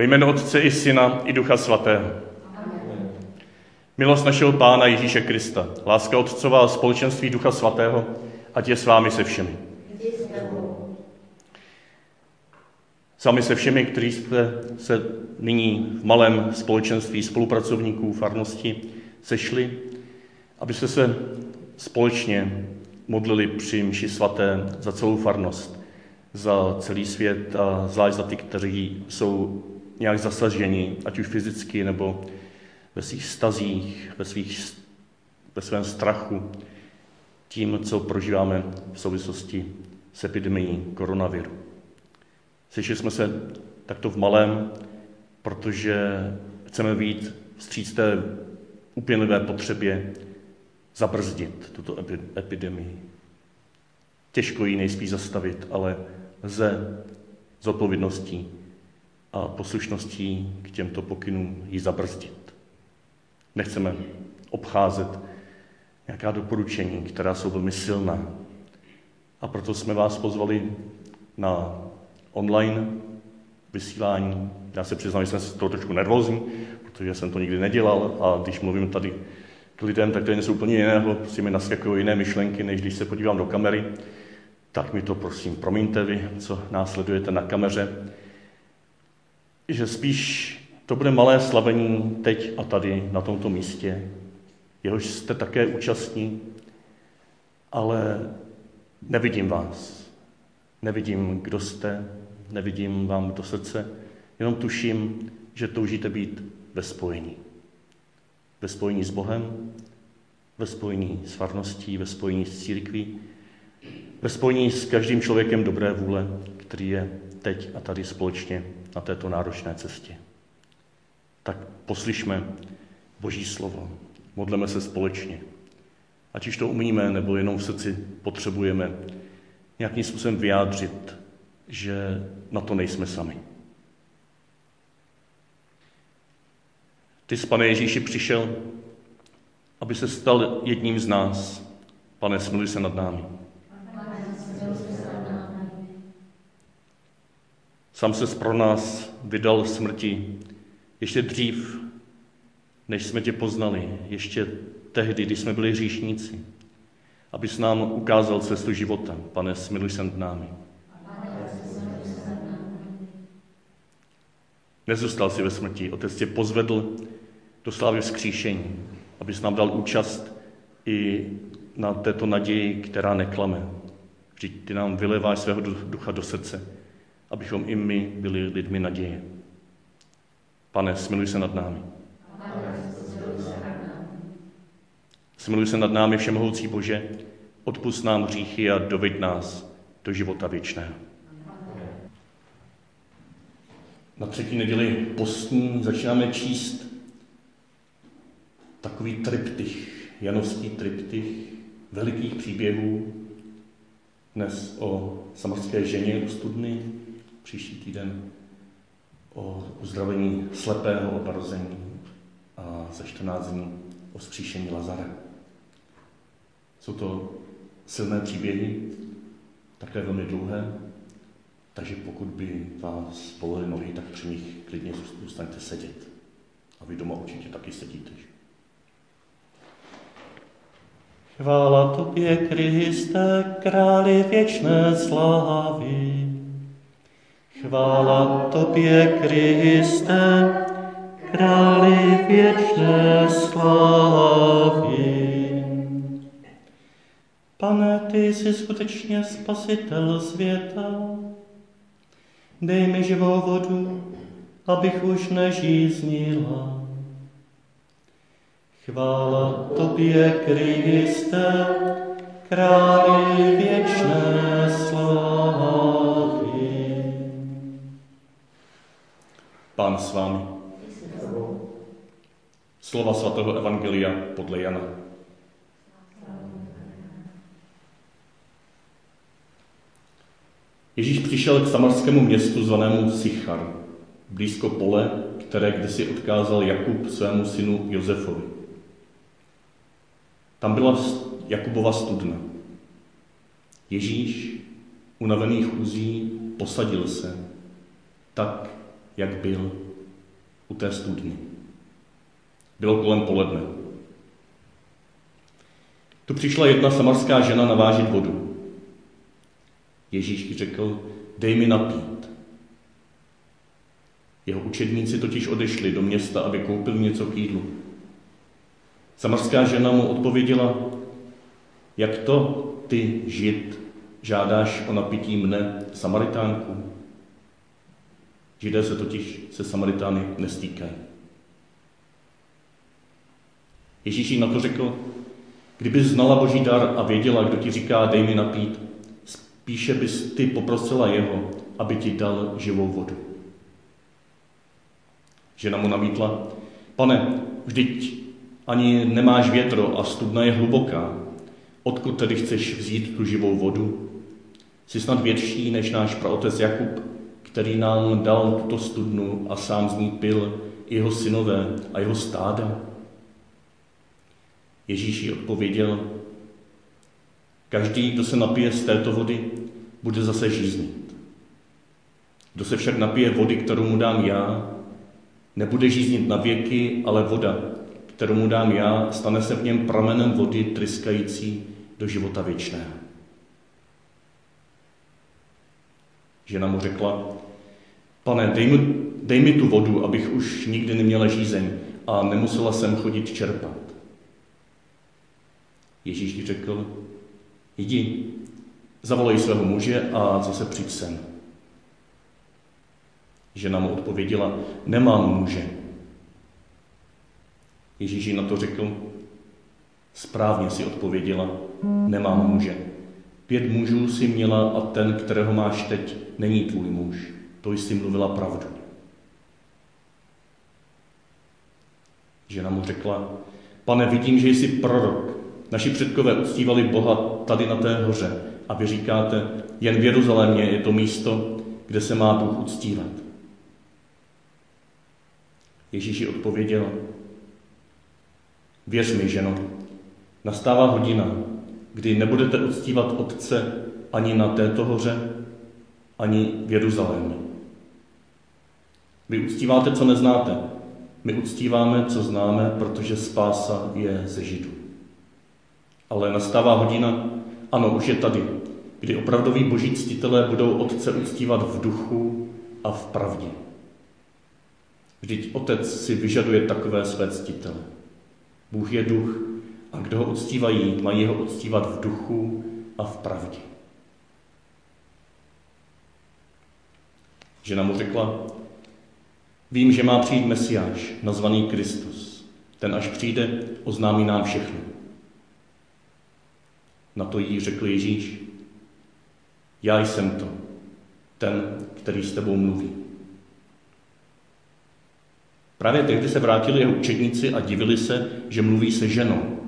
Ve jménu Otce i Syna i Ducha Svatého. Milost našeho Pána Ježíše Krista, láska Otcová a společenství Ducha Svatého, ať je s vámi se všemi. S vámi se všemi, kteří jste se nyní v malém společenství spolupracovníků farnosti sešli, abyste se společně modlili při mši svaté za celou farnost, za celý svět a zvlášť za ty, kteří jsou nějak zasaženi, ať už fyzicky nebo ve svých stazích, ve, svých, ve svém strachu, tím, co prožíváme v souvislosti s epidemií koronaviru. Sešli jsme se takto v malém, protože chceme být vstříc té upěnlivé potřebě zabrzdit tuto epidemii. Těžko ji nejspíš zastavit, ale lze z odpovědností a poslušností k těmto pokynům ji zabrzdit. Nechceme obcházet nějaká doporučení, která jsou velmi silná. A proto jsme vás pozvali na online vysílání. Já se přiznám, že jsem z toho trošku nervózní, protože jsem to nikdy nedělal a když mluvím tady k lidem, tak to je něco úplně jiného, prostě mi naskakují jiné myšlenky, než když se podívám do kamery. Tak mi to prosím promiňte vy, co následujete na kameře že spíš to bude malé slavení teď a tady, na tomto místě, jehož jste také účastní, ale nevidím vás. Nevidím, kdo jste, nevidím vám do srdce, jenom tuším, že toužíte být ve spojení. Ve spojení s Bohem, ve spojení s farností, ve spojení s církví, ve spojení s každým člověkem dobré vůle, který je teď a tady společně na této náročné cestě. Tak poslyšme Boží slovo, modleme se společně. Ať už to umíme, nebo jenom v srdci potřebujeme nějakým způsobem vyjádřit, že na to nejsme sami. Ty jsi, pane Ježíši, přišel, aby se stal jedním z nás. Pane, smiluj se nad námi. Sám se pro nás vydal smrti ještě dřív, než jsme tě poznali, ještě tehdy, když jsme byli hříšníci, abys nám ukázal cestu života. Pane, smiluj se nad námi. Nezůstal si ve smrti. Otec tě pozvedl do slávy vzkříšení, abys nám dal účast i na této naději, která neklame. Vždyť ty nám vyleváš svého ducha do srdce abychom i my byli lidmi naděje. Pane, smiluj se nad námi. Smiluj se nad námi, Všemohoucí Bože, odpust nám hříchy a doveď nás do života věčného. Na třetí neděli postní začínáme číst takový triptych, janovský triptych velikých příběhů, dnes o samarské ženě u studny, příští týden o uzdravení slepého od narození a za 14 dní o zkříšení Lazara. Jsou to silné příběhy, také velmi dlouhé, takže pokud by vás bolely nohy, tak při nich klidně zůstaňte sedět. A vy doma určitě taky sedíte. Chvála Tobě, Kriste, králi věčné slávy. Chvála Tobě, Kriste, králi věčné slávy. Pane, Ty jsi skutečně spasitel světa. Dej mi živou vodu, abych už nežíznila. Chvála Tobě, Kriste, králi věčné slávy. Pán s vámi. Slova svatého Evangelia podle Jana. Ježíš přišel k samarskému městu zvanému Sichar, blízko pole, které kdysi odkázal Jakub svému synu Josefovi. Tam byla Jakubova studna. Ježíš, unavený chůzí, posadil se, tak, jak byl u té studny. Bylo kolem poledne. Tu přišla jedna samarská žena navážit vodu. Ježíš řekl, dej mi napít. Jeho učedníci totiž odešli do města, aby koupil něco k jídlu. Samarská žena mu odpověděla, jak to ty, žid, žádáš o napití mne, Samaritánku? Židé se totiž se Samaritány nestýkají. Ježíš jí na to řekl, kdyby znala boží dar a věděla, kdo ti říká, dej mi napít, spíše bys ty poprosila jeho, aby ti dal živou vodu. Žena mu namítla, pane, vždyť ani nemáš větro a studna je hluboká. Odkud tedy chceš vzít tu živou vodu? Jsi snad větší než náš praotec Jakub, který nám dal tuto studnu a sám z ní pil, jeho synové a jeho stáda? Ježíš jí odpověděl, každý, kdo se napije z této vody, bude zase žíznit. Kdo se však napije vody, kterou mu dám já, nebude žíznit na věky, ale voda, kterou mu dám já, stane se v něm pramenem vody tryskající do života věčného. Žena mu řekla, pane, dej mi, dej mi tu vodu, abych už nikdy neměla žízeň a nemusela jsem chodit čerpat. Ježíš ti řekl, jdi, zavolej svého muže a zase přijď sem. Žena mu odpověděla, nemám muže. Ježíš jí na to řekl, správně si odpověděla, nemám muže. Pět mužů si měla a ten, kterého máš teď, není tvůj muž. To jsi mluvila pravdu. Žena mu řekla, pane, vidím, že jsi prorok. Naši předkové uctívali Boha tady na té hoře a vy říkáte, jen v Jeruzalémě je to místo, kde se má Bůh uctívat. Ježíši odpověděl, věř mi, ženo, nastává hodina, kdy nebudete uctívat Otce ani na této hoře, ani v Jeruzalémě. Vy uctíváte, co neznáte. My uctíváme, co známe, protože spása je ze Židů. Ale nastává hodina, ano, už je tady, kdy opravdoví boží ctitelé budou Otce uctívat v duchu a v pravdě. Vždyť Otec si vyžaduje takové své ctitele. Bůh je duch kdo ho uctívají, mají ho uctívat v duchu a v pravdě. Žena mu řekla, vím, že má přijít Mesiáš, nazvaný Kristus. Ten, až přijde, oznámí nám všechno. Na to jí řekl Ježíš, já jsem to, ten, který s tebou mluví. Právě tehdy se vrátili jeho učedníci a divili se, že mluví se ženou.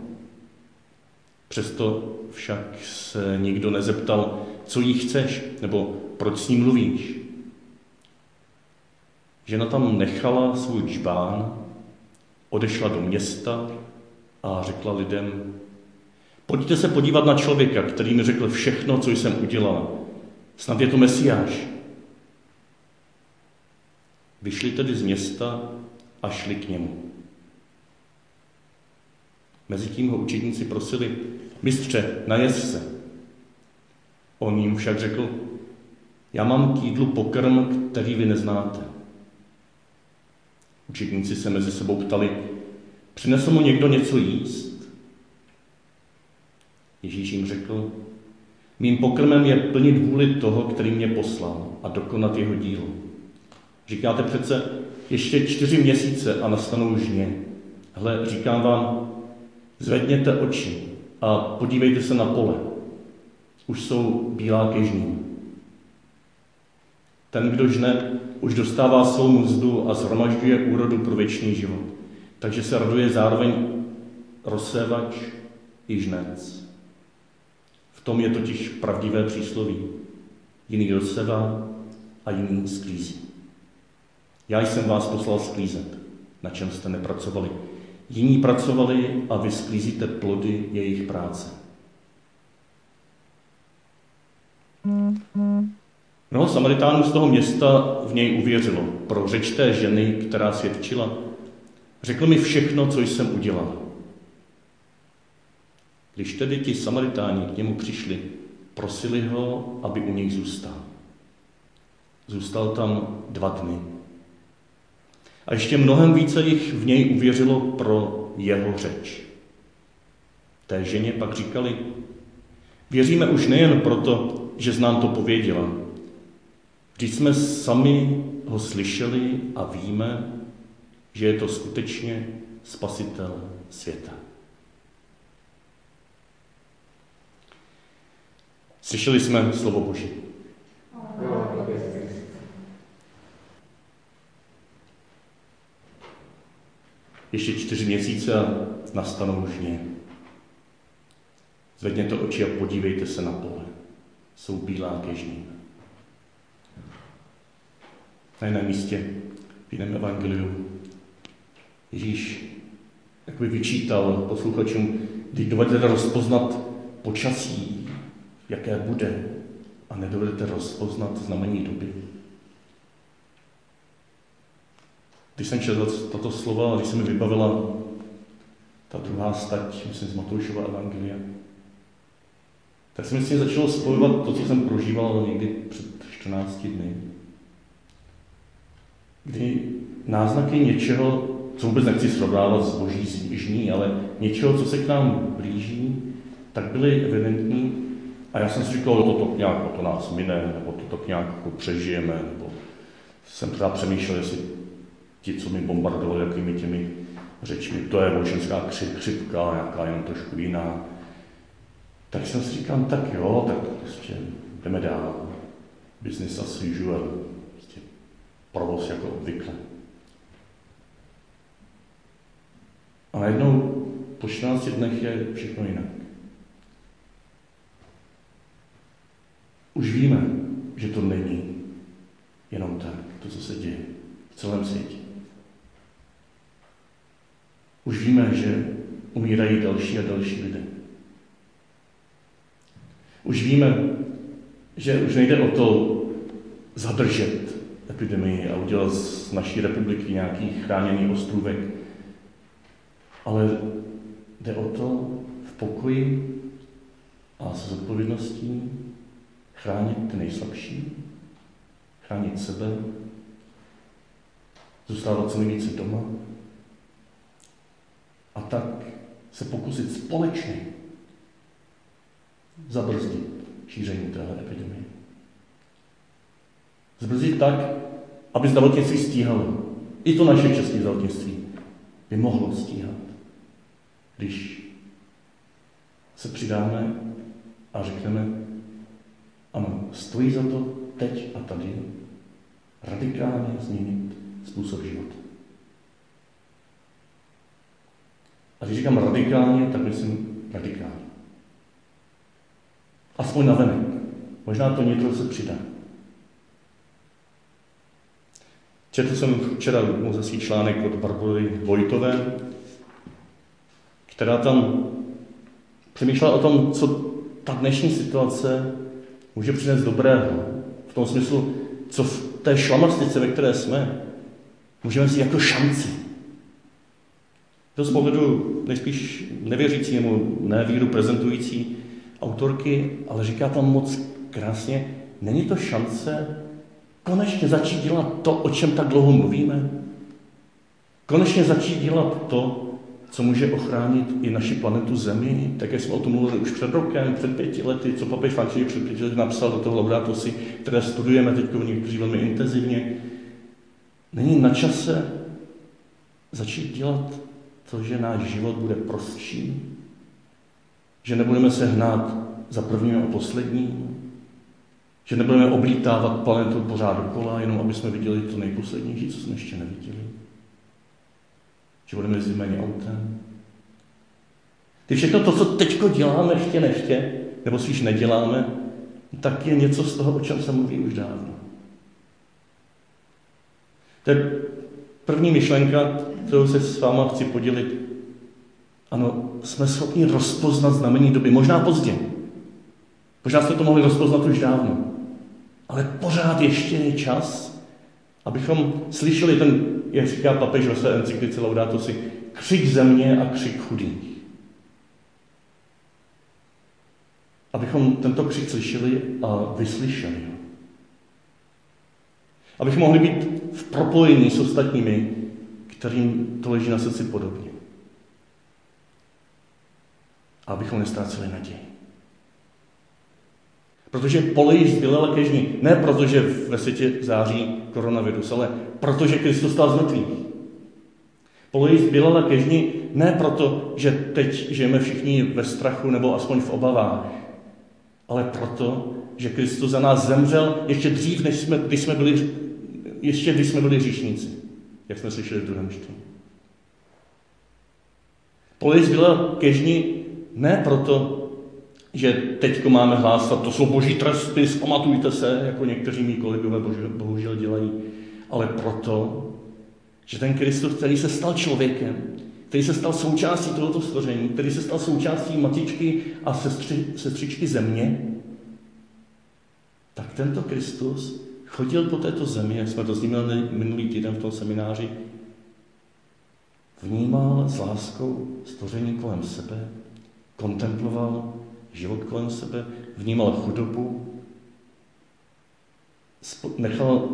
Přesto však se nikdo nezeptal, co jí chceš, nebo proč s ní mluvíš. Žena tam nechala svůj čbán, odešla do města a řekla lidem, pojďte se podívat na člověka, který mi řekl všechno, co jsem udělala. Snad je to Mesiáš. Vyšli tedy z města a šli k němu. Mezitím ho učedníci prosili, mistře, najez se. On jim však řekl, já mám k jídlu pokrm, který vy neznáte. Učedníci se mezi sebou ptali, přinesl mu někdo něco jíst? Ježíš jim řekl, mým pokrmem je plnit vůli toho, který mě poslal a dokonat jeho dílo. Říkáte přece, ještě čtyři měsíce a nastanou žně. Hle, říkám vám, zvedněte oči a podívejte se na pole. Už jsou bílá kežní. Ten, kdo žne, už dostává svou mzdu a zhromažďuje úrodu pro věčný život. Takže se raduje zároveň rozsévač i žnec. V tom je totiž pravdivé přísloví. Jiný rozsevá a jiný sklízí. Já jsem vás poslal sklízet, na čem jste nepracovali. Jiní pracovali a vy sklízíte plody jejich práce. Mnoho Samaritánů z toho města v něj uvěřilo. Pro řeč té ženy, která svědčila, řekl mi všechno, co jsem udělal. Když tedy ti Samaritáni k němu přišli, prosili ho, aby u nich zůstal. Zůstal tam dva dny. A ještě mnohem více jich v něj uvěřilo pro jeho řeč. Té ženě pak říkali, věříme už nejen proto, že znám to pověděla. Vždyť jsme sami ho slyšeli a víme, že je to skutečně spasitel světa. Slyšeli jsme slovo Boží. Ještě čtyři měsíce a nastanou žně. Zvedněte oči a podívejte se na pole. Jsou bílá ke žním. Na jiném místě, v jiném evangeliu, Ježíš jakoby vyčítal posluchačům, když dovedete rozpoznat počasí, jaké bude, a nedovedete rozpoznat znamení doby. Když jsem četl tato slova, když se mi vybavila ta druhá stať, myslím z Matoušova Evangelia, tak jsem si začal spojovat to, co jsem prožíval někdy před 14 dny. Kdy náznaky něčeho, co vůbec nechci srovnávat s boží žní, ale něčeho, co se k nám blíží, tak byly evidentní. A já jsem si říkal, že to nějak to nás mine, nebo to tak nějak jako přežijeme, nebo jsem teda přemýšlel, jestli ti, co mi bombardovali jakými těmi řečmi, to je boženská křip, křipka, nějaká jen trošku jiná. Tak jsem si říkal, tak jo, tak prostě jdeme dál. Business as usual. Prostě provoz jako obvykle. A najednou po 14 dnech je všechno jinak. Už víme, že to není jenom tak, to, co se děje v celém světě. Už víme, že umírají další a další lidé. Už víme, že už nejde o to zadržet epidemii a udělat z naší republiky nějaký chráněný ostrůvek, ale jde o to v pokoji a s zodpovědností chránit ty nejslabší, chránit sebe, zůstávat co nejvíce doma a tak se pokusit společně zabrzdit šíření téhle epidemie. Zbrzdit tak, aby zdravotnictví stíhalo. I to naše české zdravotnictví by mohlo stíhat, když se přidáme a řekneme, ano, stojí za to teď a tady radikálně změnit způsob života. A když říkám radikálně, tak myslím radikálně. Aspoň na venek. Možná to něco se přidá. Četl jsem včera muzejský článek od Barbory Vojtové, která tam přemýšlela o tom, co ta dnešní situace může přinést dobrého. V tom smyslu, co v té šlamastice, ve které jsme, můžeme si jako šanci. To z pohledu nejspíš nevěřící nebo nevíru prezentující autorky, ale říká tam moc krásně, není to šance konečně začít dělat to, o čem tak dlouho mluvíme? Konečně začít dělat to, co může ochránit i naši planetu Zemi, tak jak jsme o tom mluvili už před rokem, před pěti lety, co papež František před pěti lety napsal do toho Laudato si, které studujeme teď někteří velmi intenzivně. Není na čase začít dělat to, že náš život bude prostší, že nebudeme se hnát za prvním a posledním, že nebudeme oblítávat planetu pořád dokola, jenom aby jsme viděli to nejposlednější, co jsme ještě neviděli. Že budeme jezdit méně autem. Ty všechno to, co teď děláme, chtě nechtě, nebo spíš neděláme, tak je něco z toho, o čem se mluví už dávno. To je první myšlenka, kterou se s váma chci podělit. Ano, jsme schopni rozpoznat znamení doby, možná pozdě. Možná jste to mohli rozpoznat už dávno. Ale pořád ještě je čas, abychom slyšeli ten, jak říká papež ve své encyklice Laudato si, křik země a křik chudých. Abychom tento křik slyšeli a vyslyšeli ho. Abychom mohli být v propojení s ostatními, kterým to leží na srdci podobně. A abychom nestráceli naději. Protože pole již zbylala kežní. Ne proto, že ve světě září koronavirus, ale protože Kristus stal z mrtvých. Pole již zbylala kežní ne proto, že teď žijeme všichni ve strachu nebo aspoň v obavách, ale proto, že Kristus za nás zemřel ještě dřív, než jsme, když jsme byli, ještě když jsme byli říšníci, jak jsme slyšeli v druhém čtení. Pole již zbylala kežní ne proto, že teď máme hlásat, to jsou boží tresty, zpamatujte se, jako někteří mý kolegové bohužel dělají, ale proto, že ten Kristus, který se stal člověkem, který se stal součástí tohoto stvoření, který se stal součástí matičky a sestři, sestřičky země, tak tento Kristus chodil po této zemi, jak jsme to zmínili minulý týden v tom semináři, vnímal s láskou stvoření kolem sebe, kontemploval život kolem sebe, vnímal chudobu, nechal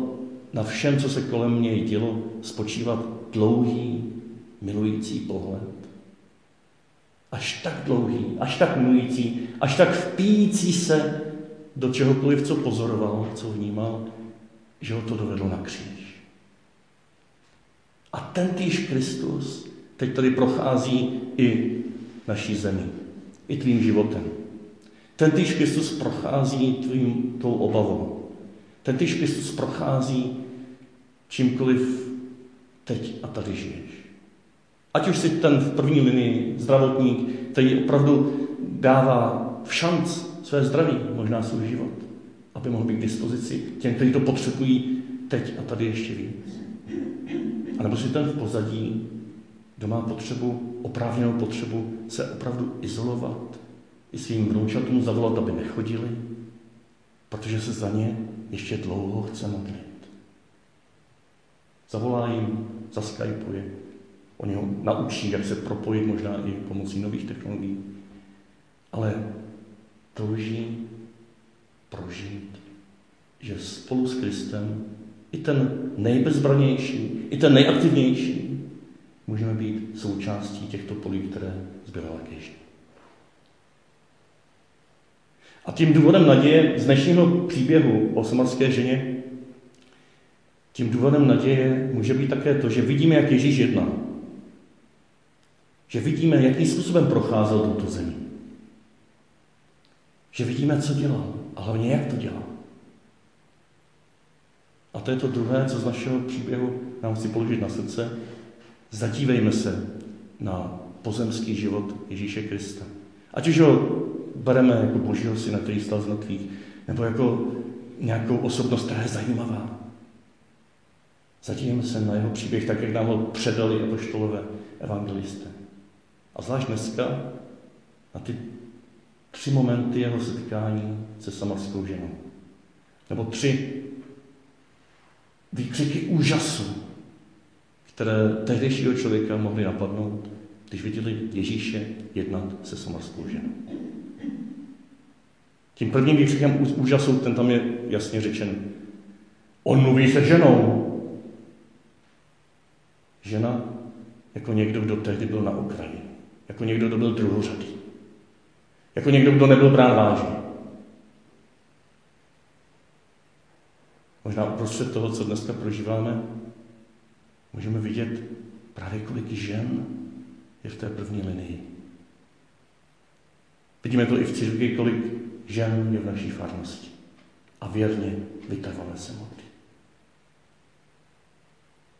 na všem, co se kolem něj dělo, spočívat dlouhý, milující pohled. Až tak dlouhý, až tak milující, až tak vpíjící se do čehokoliv, co pozoroval, co vnímal, že ho to dovedlo na kříž. A ten týž Kristus teď tady prochází i naší zemi, i tvým životem. Ten týž Kristus prochází tvým tou obavou. Ten týž Kristus prochází čímkoliv teď a tady žiješ. Ať už si ten v první linii zdravotník, který opravdu dává v šanc své zdraví, možná svůj život, aby mohl být k dispozici těm, kteří to potřebují teď a tady ještě víc. A nebo si ten v pozadí, kdo má potřebu, oprávněnou potřebu se opravdu izolovat, i svým vnoučatům zavolat, aby nechodili, protože se za ně ještě dlouho chce modlit. Zavolá jim, zaskypuje, oni ho naučí, jak se propojit možná i pomocí nových technologií, ale touží prožít, že spolu s Kristem i ten nejbezbranější, i ten nejaktivnější můžeme být součástí těchto polí, které zbyla Ježíš. A tím důvodem naděje z dnešního příběhu o samarské ženě, tím důvodem naděje může být také to, že vidíme, jak Ježíš jedná. Že vidíme, jakým způsobem procházel touto zemí. Že vidíme, co dělal a hlavně, jak to dělal. A to je to druhé, co z našeho příběhu nám chci položit na srdce. Zadívejme se na pozemský život Ježíše Krista. Ať už ho bereme jako božího syna, který stal z mrtvých, nebo jako nějakou osobnost, která je zajímavá. Zadívejme se na jeho příběh tak, jak nám ho předali apoštolové evangelisté. A zvlášť dneska na ty tři momenty jeho setkání se samarskou ženou. Nebo tři výkřiky úžasu, které tehdejšího člověka mohly napadnout, když viděli Ježíše jednat se samarskou ženou. Tím prvním výkřikem úžasu, ten tam je jasně řečen. On mluví se ženou. Žena jako někdo, kdo tehdy byl na okraji. Jako někdo, kdo byl druhořadý. Jako někdo, kdo nebyl brán vážně. Možná uprostřed toho, co dneska prožíváme, můžeme vidět právě kolik žen je v té první linii. Vidíme to i v církvi, kolik žen je v naší farnosti. A věrně vytrvale se modlí.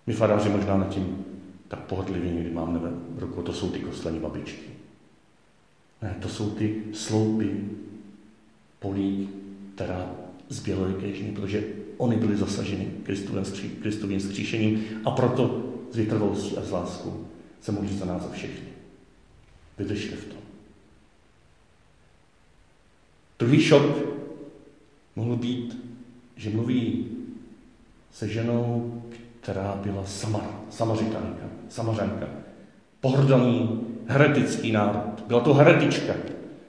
My faráři možná nad tím tak pohodlivě někdy máme v rukou, to jsou ty kostlení babičky. Ne, to jsou ty sloupy polí, která zbělaly kežně, protože oni byli zasaženi Kristovým, Kristovým skříšením a proto s vytrvalostí a s láskou se modlí za nás a všechny. Vydržte v tom. Druhý šok mohl být, že mluví se ženou, která byla samar, samařitanka, samařanka. Pohrdaný, heretický národ. Byla to heretička.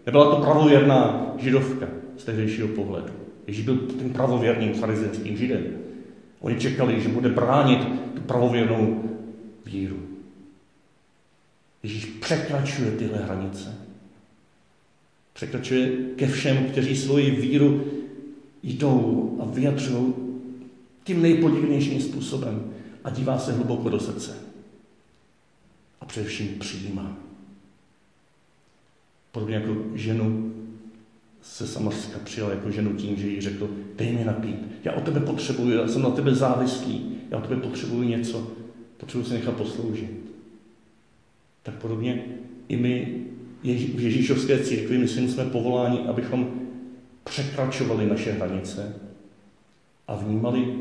Nebyla to pravověrná židovka z tehdejšího pohledu. Ježíš byl tím pravověrným farizejským židem. Oni čekali, že bude bránit tu pravověrnou víru. Ježíš překračuje tyhle hranice. Překračuje ke všem, kteří svoji víru jdou a vyjadřují tím nejpodivnějším způsobem a dívá se hluboko do srdce. A především přijímá. Podobně jako ženu se Samařska přijal jako ženu tím, že jí řekl, dej mi napít. Já o tebe potřebuji, já jsem na tebe závislý, já o tebe potřebuji něco, potřebuji se nechat posloužit. Tak podobně i my v Ježíšovské církvi, myslím, jsme povoláni, abychom překračovali naše hranice a vnímali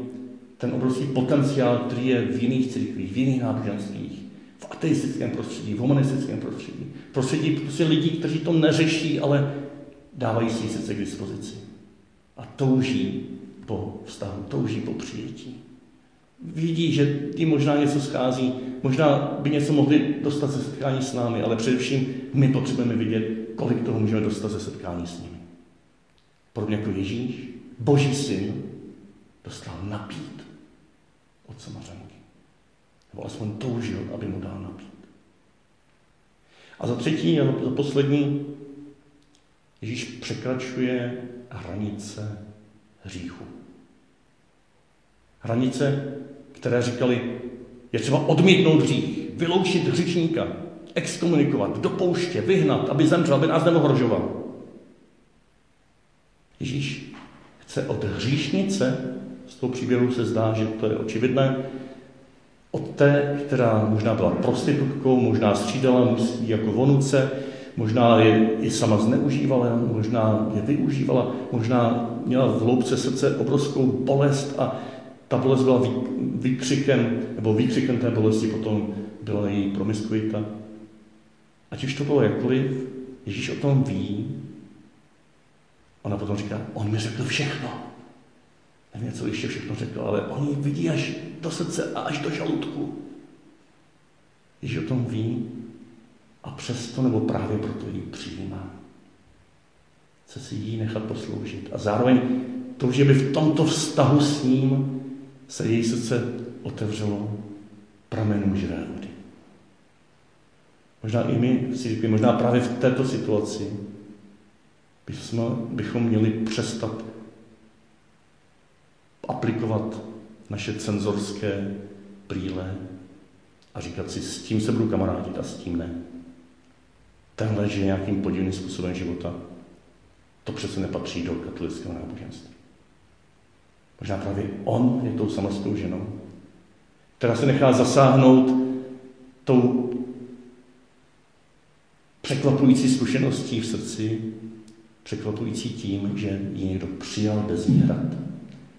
ten obrovský potenciál, který je v jiných církvích, v jiných náboženstvích, v ateistickém prostředí, v humanistickém prostředí. Prostředí prostě lidí, kteří to neřeší, ale dávají si srdce k dispozici. A touží po vztahu, touží po přijetí. Vidí, že tím možná něco schází, možná by něco mohli dostat ze setkání s námi, ale především my potřebujeme vidět, kolik toho můžeme dostat ze setkání s nimi. Podobně jako Ježíš, Boží syn, dostal napít od samařenky. Nebo alespoň toužil, aby mu dal napít. A za třetí a za poslední, Ježíš překračuje hranice hříchu. Hranice, které říkali, je třeba odmítnout hřích, vyloučit hřičníka, exkomunikovat, do pouště, vyhnat, aby zemřel, aby nás neohrožoval. Ježíš chce od hříšnice, z toho příběhu se zdá, že to je očividné, od té, která možná byla prostitutkou, možná střídala mužství jako vonuce, možná je i sama zneužívala, možná je využívala, možná měla v hloubce srdce obrovskou bolest a ta bolest byla výkřikem, nebo výkřikem té bolesti potom byla její promiskuita. Ať už to bylo jakkoliv, Ježíš o tom ví, ona potom říká, on mi řekl všechno. Nevím, co ještě všechno řekl, ale on ji vidí až do srdce a až do žaludku. Ježíš o tom ví a přesto nebo právě proto ji přijímá. Chce si jí nechat posloužit. A zároveň to, že by v tomto vztahu s ním se její srdce otevřelo pramenům živé vody. Možná i my v církvi, možná právě v této situaci bychom, bychom měli přestat aplikovat naše cenzorské brýle a říkat si, s tím se budu kamarádit a s tím ne. Tenhle žije nějakým podivným způsobem života. To přece nepatří do katolického náboženství. Možná právě on je tou samorskou ženou, která se nechá zasáhnout tou překvapující zkušeností v srdci, překvapující tím, že ji někdo přijal bez výhrad.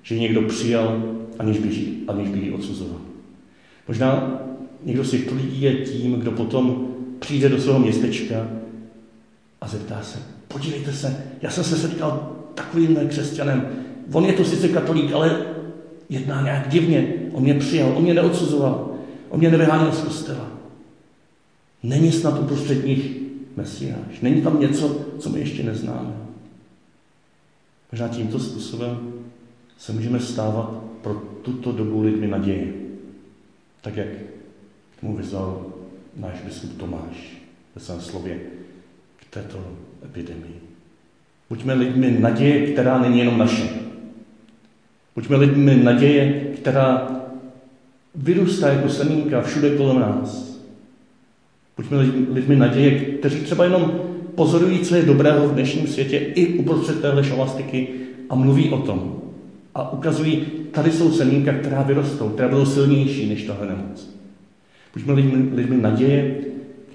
Že ji někdo přijal, aniž by, aniž by ji odsuzoval. Možná někdo z těchto lidí je tím, kdo potom přijde do svého městečka a zeptá se, podívejte se, já jsem se setkal takovým křesťanem, on je to sice katolík, ale jedná nějak divně. On mě přijal, on mě neodsuzoval, on mě nevyháněl z kostela. Není snad uprostřed nich Mesiáš. Není tam něco, co my ještě neznáme. Možná tímto způsobem se můžeme stávat pro tuto dobu lidmi naděje. Tak, jak k tomu vyzval náš biskup Tomáš ve svém slově k této epidemii. Buďme lidmi naděje, která není jenom naše. Buďme lidmi naděje, která vyrůstá jako semínka všude kolem nás. Buďme lidmi naděje, kteří třeba jenom pozorují, co je dobrého v dnešním světě i uprostřed téhle šalastiky a mluví o tom. A ukazují, tady jsou semínka, která vyrostou, která budou silnější než tahle nemoc. Buďme lidmi, lidmi naděje,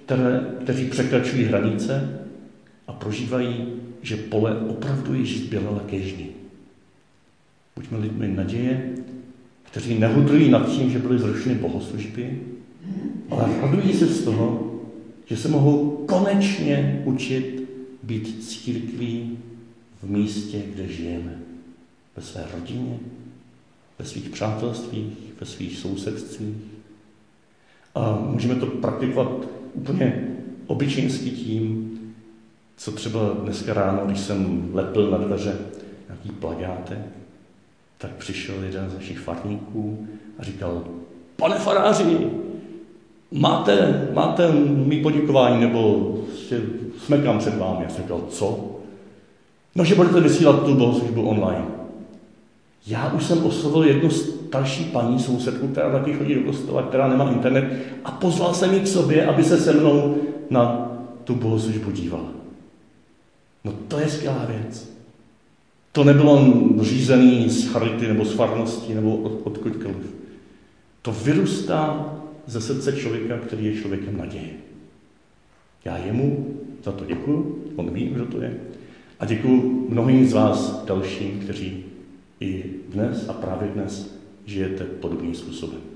které, kteří překračují hranice a prožívají, že pole opravdu již zbělala ke. Buďme lidmi naděje, kteří nehudrují nad tím, že byly zrušeny bohoslužby, ale radují se z toho, že se mohou konečně učit být církví v místě, kde žijeme. ve své rodině, ve svých přátelstvích, ve svých sousedstvích. A můžeme to praktikovat úplně obyčejnsky tím, co třeba dneska ráno, když jsem lepil na dveře nějaký plagátek, tak přišel jeden z našich farníků a říkal, pane faráři, máte, máte mý poděkování, nebo prostě smekám před vámi. Já jsem říkal, co? No, že budete vysílat tu bohoslužbu online. Já už jsem oslovil jednu starší paní sousedku, která taky chodí do kostela, která nemá internet, a pozval jsem ji k sobě, aby se se mnou na tu bohoslužbu dívala. No to je skvělá věc. To nebylo řízený z charity nebo z farnosti nebo od, odkudkoliv. To vyrůstá ze srdce člověka, který je člověkem naděje. Já jemu za to děkuju, on ví, kdo to je. A děkuji mnohým z vás dalším, kteří i dnes a právě dnes žijete podobným způsobem.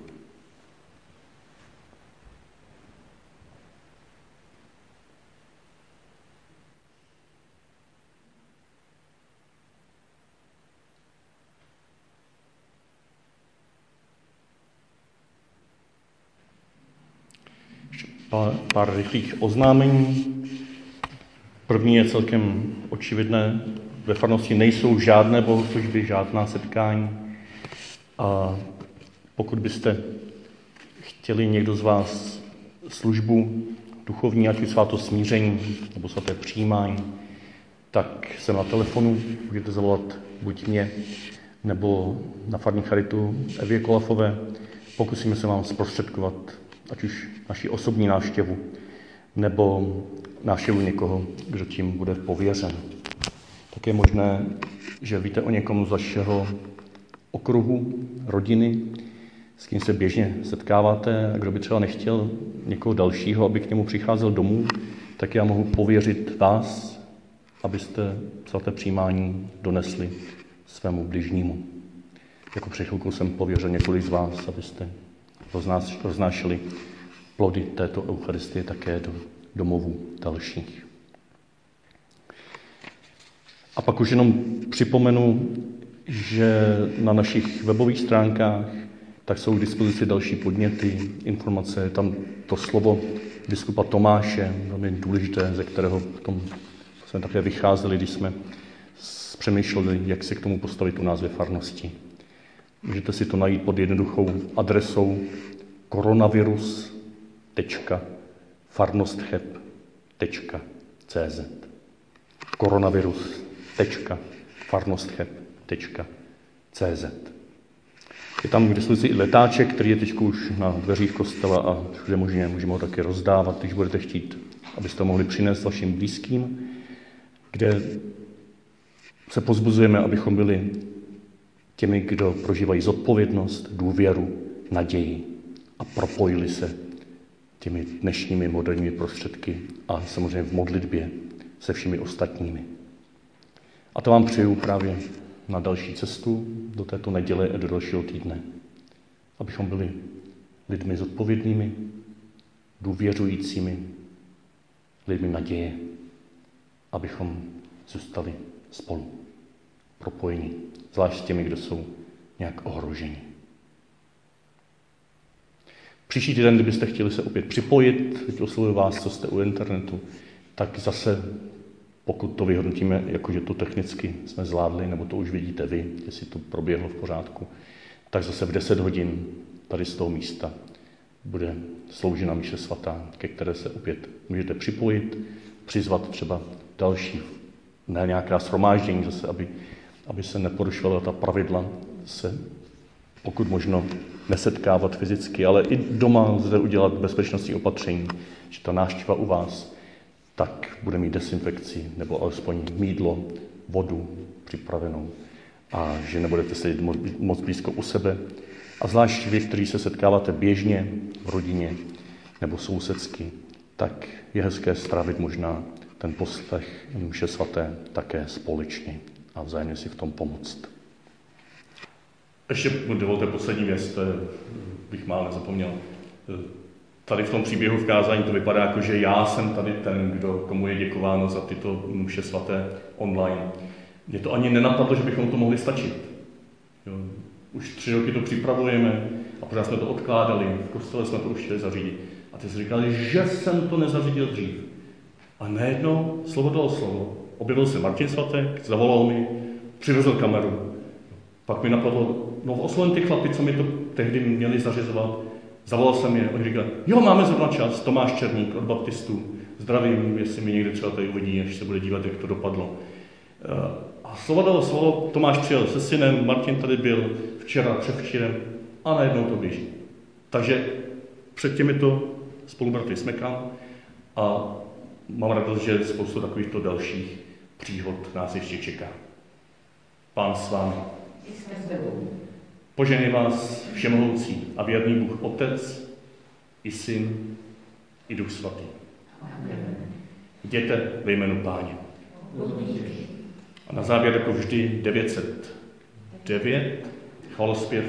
pár, pár rychlých oznámení. První je celkem očividné. Ve farnosti nejsou žádné bohoslužby, žádná setkání. A pokud byste chtěli někdo z vás službu duchovní, ať už sváto smíření nebo svaté přijímání, tak jsem na telefonu, můžete zavolat buď mě, nebo na farní charitu Evě Kolafové. Pokusíme se vám zprostředkovat ať už naši osobní návštěvu, nebo návštěvu někoho, kdo tím bude pověřen. Tak je možné, že víte o někom z vašeho okruhu, rodiny, s kým se běžně setkáváte a kdo by třeba nechtěl někoho dalšího, aby k němu přicházel domů, tak já mohu pověřit vás, abyste svaté přijímání donesli svému bližnímu. Jako před chvilkou jsem pověřil několik z vás, abyste roznášeli plody této Eucharistie také do domovů dalších. A pak už jenom připomenu, že na našich webových stránkách tak jsou k dispozici další podněty, informace, tam to slovo biskupa Tomáše, velmi důležité, ze kterého v tom jsme také vycházeli, když jsme přemýšleli, jak se k tomu postavit u nás ve farnosti. Můžete si to najít pod jednoduchou adresou koronavirus.farnostheb.cz koronavirus.farnostheb.cz Je tam k dispozici i letáček, který je teď už na dveřích kostela a všude možně můžeme ho také rozdávat, když budete chtít, abyste ho mohli přinést vašim blízkým, kde se pozbuzujeme, abychom byli těmi, kdo prožívají zodpovědnost, důvěru, naději a propojili se těmi dnešními moderními prostředky a samozřejmě v modlitbě se všemi ostatními. A to vám přeju právě na další cestu do této neděle a do dalšího týdne. Abychom byli lidmi zodpovědnými, důvěřujícími, lidmi naděje, abychom zůstali spolu, propojení zvlášť s těmi, kdo jsou nějak ohroženi. Příští týden, kdybyste chtěli se opět připojit, teď oslovuji vás, co jste u internetu, tak zase, pokud to vyhodnotíme, jako že to technicky jsme zvládli, nebo to už vidíte vy, jestli to proběhlo v pořádku, tak zase v 10 hodin tady z toho místa bude sloužena Míše svatá, ke které se opět můžete připojit, přizvat třeba další, ne nějaká shromáždění zase, aby aby se neporušovala ta pravidla, se pokud možno nesetkávat fyzicky, ale i doma zde udělat bezpečnostní opatření, že ta návštěva u vás tak bude mít desinfekci nebo alespoň mídlo, vodu připravenou a že nebudete sedět moc blízko u sebe. A zvlášť vy, kteří se setkáváte běžně v rodině nebo sousedsky, tak je hezké strávit možná ten poslech mše svaté také společně a vzájemně si v tom pomoct. Ještě dovolte poslední věc, bych málo nezapomněl. Tady v tom příběhu v kázání to vypadá jako, že já jsem tady ten, kdo, komu je děkováno za tyto muše svaté online. Mě to ani nenapadlo, že bychom to mohli stačit. Jo. Už tři roky to připravujeme a pořád jsme to odkládali, v kostele jsme to už chtěli zařídit. A ty jsi říkal, že jsem to nezařídil dřív. A najednou, slovo dalo slovo, objevil se Martin Svatek, zavolal mi, přivezl kameru. Pak mi napadlo, no oslovím ty chlapy, co mi to tehdy měli zařizovat. Zavolal jsem je, oni říkali, jo, máme zrovna čas, Tomáš Černík od baptistů. Zdravím, jestli mi někde třeba tady uvidí, až se bude dívat, jak to dopadlo. Eh, a slovo dalo slovo, Tomáš přijel se synem, Martin tady byl včera, převčírem a najednou to běží. Takže před těmito spolubratry smekám a mám radost, že spoustu takovýchto dalších příhod nás ještě čeká. Pán s vámi. Požený vás všemohoucí a věrný Bůh Otec, i Syn, i Duch Svatý. Jděte ve jménu Páně. A na závěr, jako vždy, 909, chvalospěv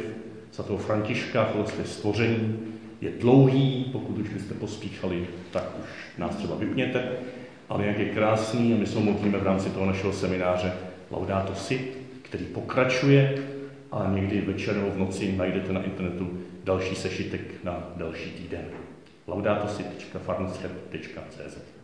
toho Františka, chvalospěv stvoření, je dlouhý, pokud už byste pospíchali, tak už nás třeba vypněte, ale jak je krásný a my se modlíme v rámci toho našeho semináře Laudato Si, který pokračuje a někdy večer nebo v noci najdete na internetu další sešitek na další týden. laudatosi.farnochet.cz